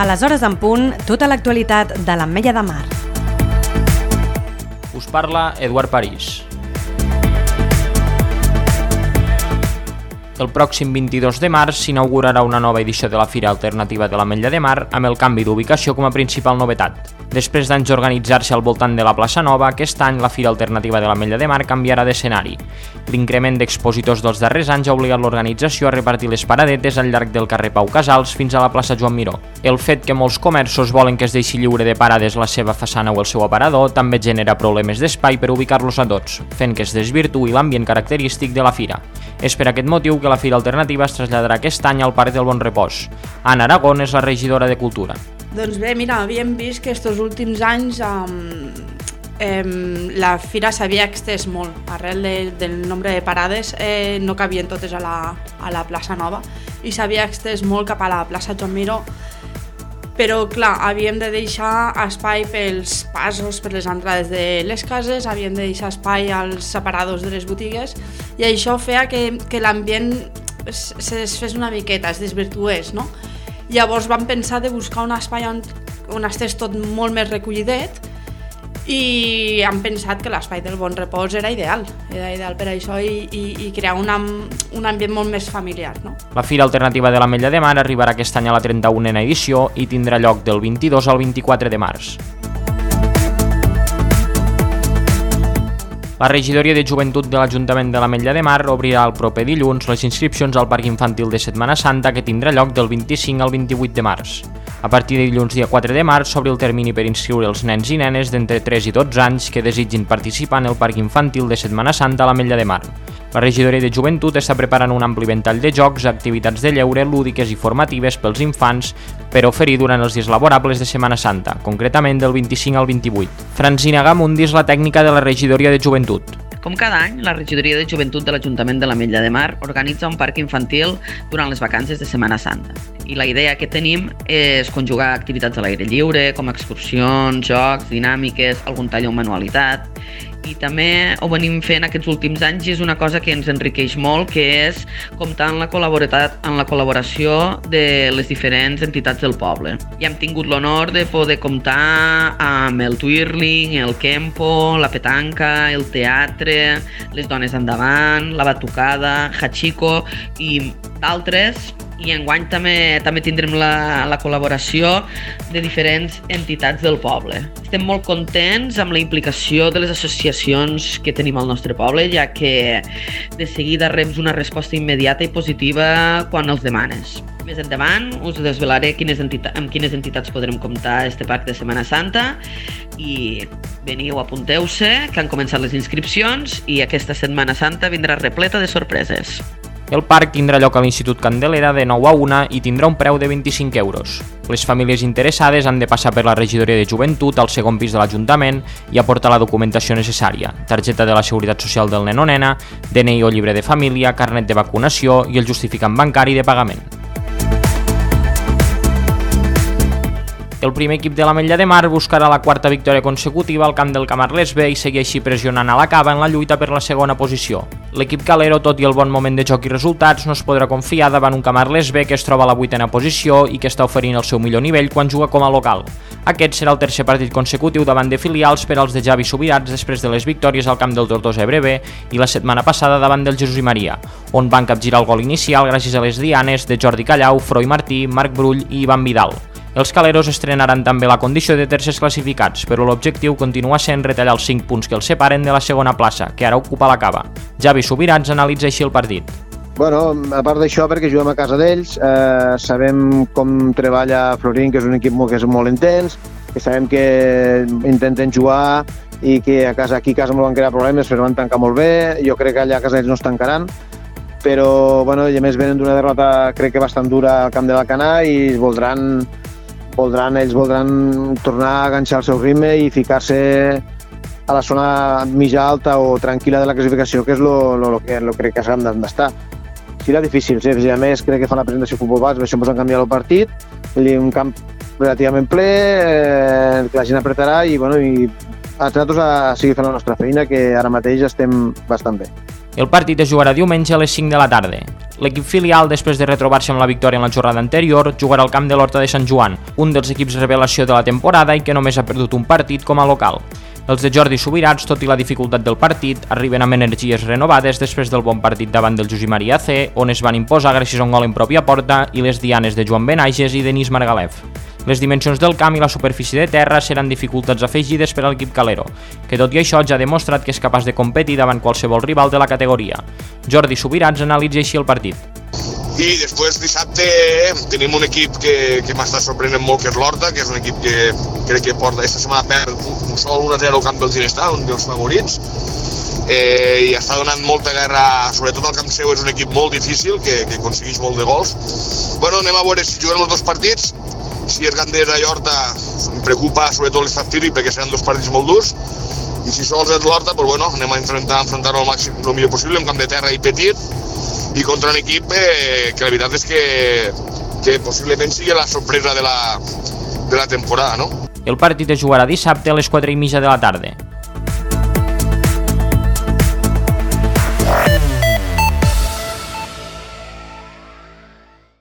A les hores en punt, tota l'actualitat de l'Ametlla de Mar. Us parla Eduard París. El pròxim 22 de març s'inaugurarà una nova edició de la Fira Alternativa de l'Ametlla de Mar amb el canvi d'ubicació com a principal novetat. Després d'anys d'organitzar-se al voltant de la plaça Nova, aquest any la Fira Alternativa de l'Ametlla de Mar canviarà d'escenari. L'increment d'expositors dels darrers anys ha obligat l'organització a repartir les paradetes al llarg del carrer Pau Casals fins a la plaça Joan Miró. El fet que molts comerços volen que es deixi lliure de parades la seva façana o el seu aparador també genera problemes d'espai per ubicar-los a tots, fent que es desvirtuï l'ambient característic de la fira. És per aquest motiu que la Fira Alternativa es traslladarà aquest any al Parc del Bon Repòs. Anna Aragón és la regidora de Cultura. Doncs bé, mira, havíem vist que estos últims anys um, eh, la fira s'havia extès molt. Arrel de, del nombre de parades eh, no cabien totes a la, a la plaça Nova i s'havia extès molt cap a la plaça Joan Miró però clar, havíem de deixar espai pels passos, per les entrades de les cases, havíem de deixar espai als separadors de les botigues i això feia que, que l'ambient se desfés una miqueta, es desvirtués, no? Llavors vam pensar de buscar un espai on, on estigués tot molt més recollidet i han pensat que l'espai del bon repòs era ideal, era ideal per això i, i, i crear una, un ambient molt més familiar. No? La Fira Alternativa de l'Ametlla de Mar arribarà aquest any a la 31a edició i tindrà lloc del 22 al 24 de març. La regidoria de joventut de l'Ajuntament de l'Ametlla de Mar obrirà el proper dilluns les inscripcions al Parc Infantil de Setmana Santa que tindrà lloc del 25 al 28 de març. A partir de dilluns dia 4 de març s'obre el termini per inscriure els nens i nenes d'entre 3 i 12 anys que desitgin participar en el Parc Infantil de Setmana Santa a l'Ametlla de Mar. La regidoria de joventut està preparant un ampli ventall de jocs, activitats de lleure, lúdiques i formatives pels infants per oferir durant els dies laborables de Setmana Santa, concretament del 25 al 28. Francina Gamundi és la tècnica de la regidoria de joventut. Com cada any, la Regidoria de Joventut de l'Ajuntament de la Mella de Mar organitza un parc infantil durant les vacances de Setmana Santa. I la idea que tenim és conjugar activitats a l'aire lliure, com excursions, jocs, dinàmiques, algun tall o manualitat, i també ho venim fent aquests últims anys i és una cosa que ens enriqueix molt, que és comptar en la, en la col·laboració de les diferents entitats del poble. I hem tingut l'honor de poder comptar amb el Twirling, el Kempo, la petanca, el teatre, les dones endavant, la batucada, Hachiko i d'altres i enguany també també tindrem la, la col·laboració de diferents entitats del poble. Estem molt contents amb la implicació de les associacions que tenim al nostre poble, ja que de seguida reps una resposta immediata i positiva quan els demanes. Més endavant us desvelaré quines entitats, amb quines entitats podrem comptar este parc de Setmana Santa i veniu, apunteu-se, que han començat les inscripcions i aquesta Setmana Santa vindrà repleta de sorpreses. El parc tindrà lloc a l'Institut Candelera de 9 a 1 i tindrà un preu de 25 euros. Les famílies interessades han de passar per la regidoria de joventut al segon pis de l'Ajuntament i aportar la documentació necessària, targeta de la Seguretat Social del nen o nena, DNI o llibre de família, carnet de vacunació i el justificant bancari de pagament. El primer equip de la Mella de Mar buscarà la quarta victòria consecutiva al camp del Camarles B i seguir així pressionant a la cava en la lluita per la segona posició. L'equip calero, tot i el bon moment de joc i resultats, no es podrà confiar davant un Camarles B que es troba a la vuitena posició i que està oferint el seu millor nivell quan juga com a local. Aquest serà el tercer partit consecutiu davant de filials per als de Javi Subirats després de les victòries al camp del Tortosa Ebre B i la setmana passada davant del Jesús i Maria, on van capgirar el gol inicial gràcies a les dianes de Jordi Callau, Froi Martí, Marc Brull i Ivan Vidal. Els caleros estrenaran també la condició de tercers classificats, però l'objectiu continua sent retallar els 5 punts que els separen de la segona plaça, que ara ocupa la cava. Javi Subirats analitza així el partit. Bueno, a part d'això, perquè juguem a casa d'ells, eh, sabem com treballa Florín, que és un equip molt, que és molt intens, que sabem que intenten jugar i que a casa, aquí a casa no van crear problemes, però van tancar molt bé. Jo crec que allà a casa ells no es tancaran, però bueno, i a més venen d'una derrota crec que bastant dura al camp de l'Alcanar i voldran voldran, ells voldran tornar a enganxar el seu ritme i ficar-se a la zona mitja alta o tranquil·la de la classificació, que és el que lo crec que s'han d'estar. Serà difícil, sí, a més crec que fa la presentació futbol bas, això ens han canviat el partit, un camp relativament ple, eh, que la gent apretarà i, bueno, i nosaltres a seguir fent la nostra feina, que ara mateix estem bastant bé. El partit es jugarà diumenge a les 5 de la tarda. L'equip filial, després de retrobar-se amb la victòria en la jornada anterior, jugarà al camp de l'Horta de Sant Joan, un dels equips revelació de la temporada i que només ha perdut un partit com a local. Els de Jordi Subirats, tot i la dificultat del partit, arriben amb energies renovades després del bon partit davant del Josep Maria C, on es van imposar gràcies a un gol en pròpia porta i les dianes de Joan Benages i Denis Margalef. Les dimensions del camp i la superfície de terra seran dificultats afegides per a l'equip calero, que tot i això ja ha demostrat que és capaç de competir davant qualsevol rival de la categoria. Jordi Subirats analitza així el partit. I després dissabte tenim un equip que, que m'està sorprenent molt, que és l'Horta, que és un equip que crec que porta aquesta setmana perd un sol 1-0 al camp del Ginestar, un dels favorits, eh, i està donant molta guerra, sobretot al camp seu és un equip molt difícil, que, que aconsegueix molt de gols. Bueno, anem a veure si juguen els dos partits, si és Gandera i Horta em preocupa sobretot l'estat físic perquè seran dos partits molt durs i si sols és l'Horta, pues bueno, anem a enfrontar, enfrontar al màxim el millor possible, en camp de terra i petit i contra un equip eh, que la veritat és que, que possiblement sigui la sorpresa de la, de la temporada, no? El partit es jugarà dissabte a les 4 i mitja de la tarda.